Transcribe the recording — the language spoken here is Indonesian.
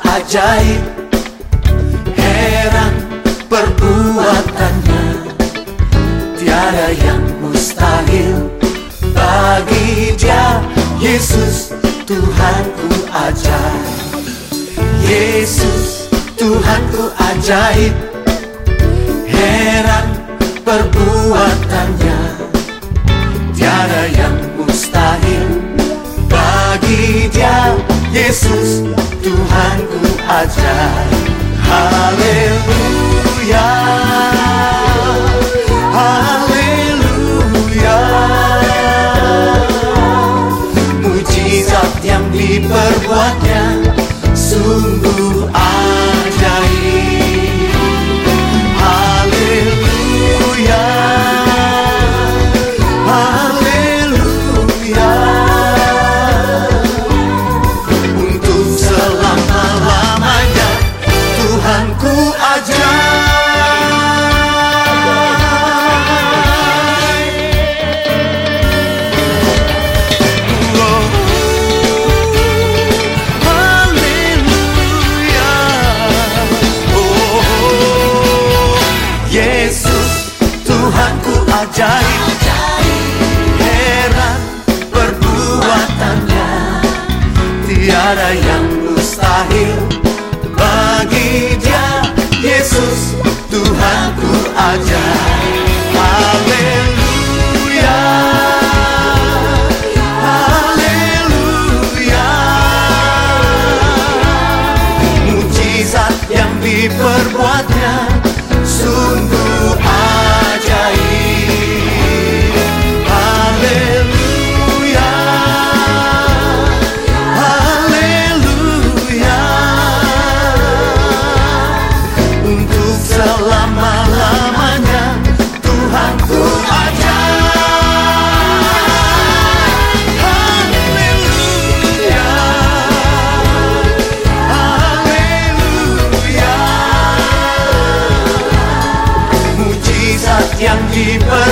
ajaib Heran perbuatannya. Tiada yang mustahil bagi dia Yesus Tuhanku ajaib. Yesus Tuhanku ajaib Heran perbuatannya. Tiada yang mustahil bagi dia Yesus Tuhanku ajaib Haleluya. Haleluya. Mujizat yang diperbuatnya Sungguh Tuhanku ajaib. Heran perbuatannya. Tiada yang Tuhanku keep deeper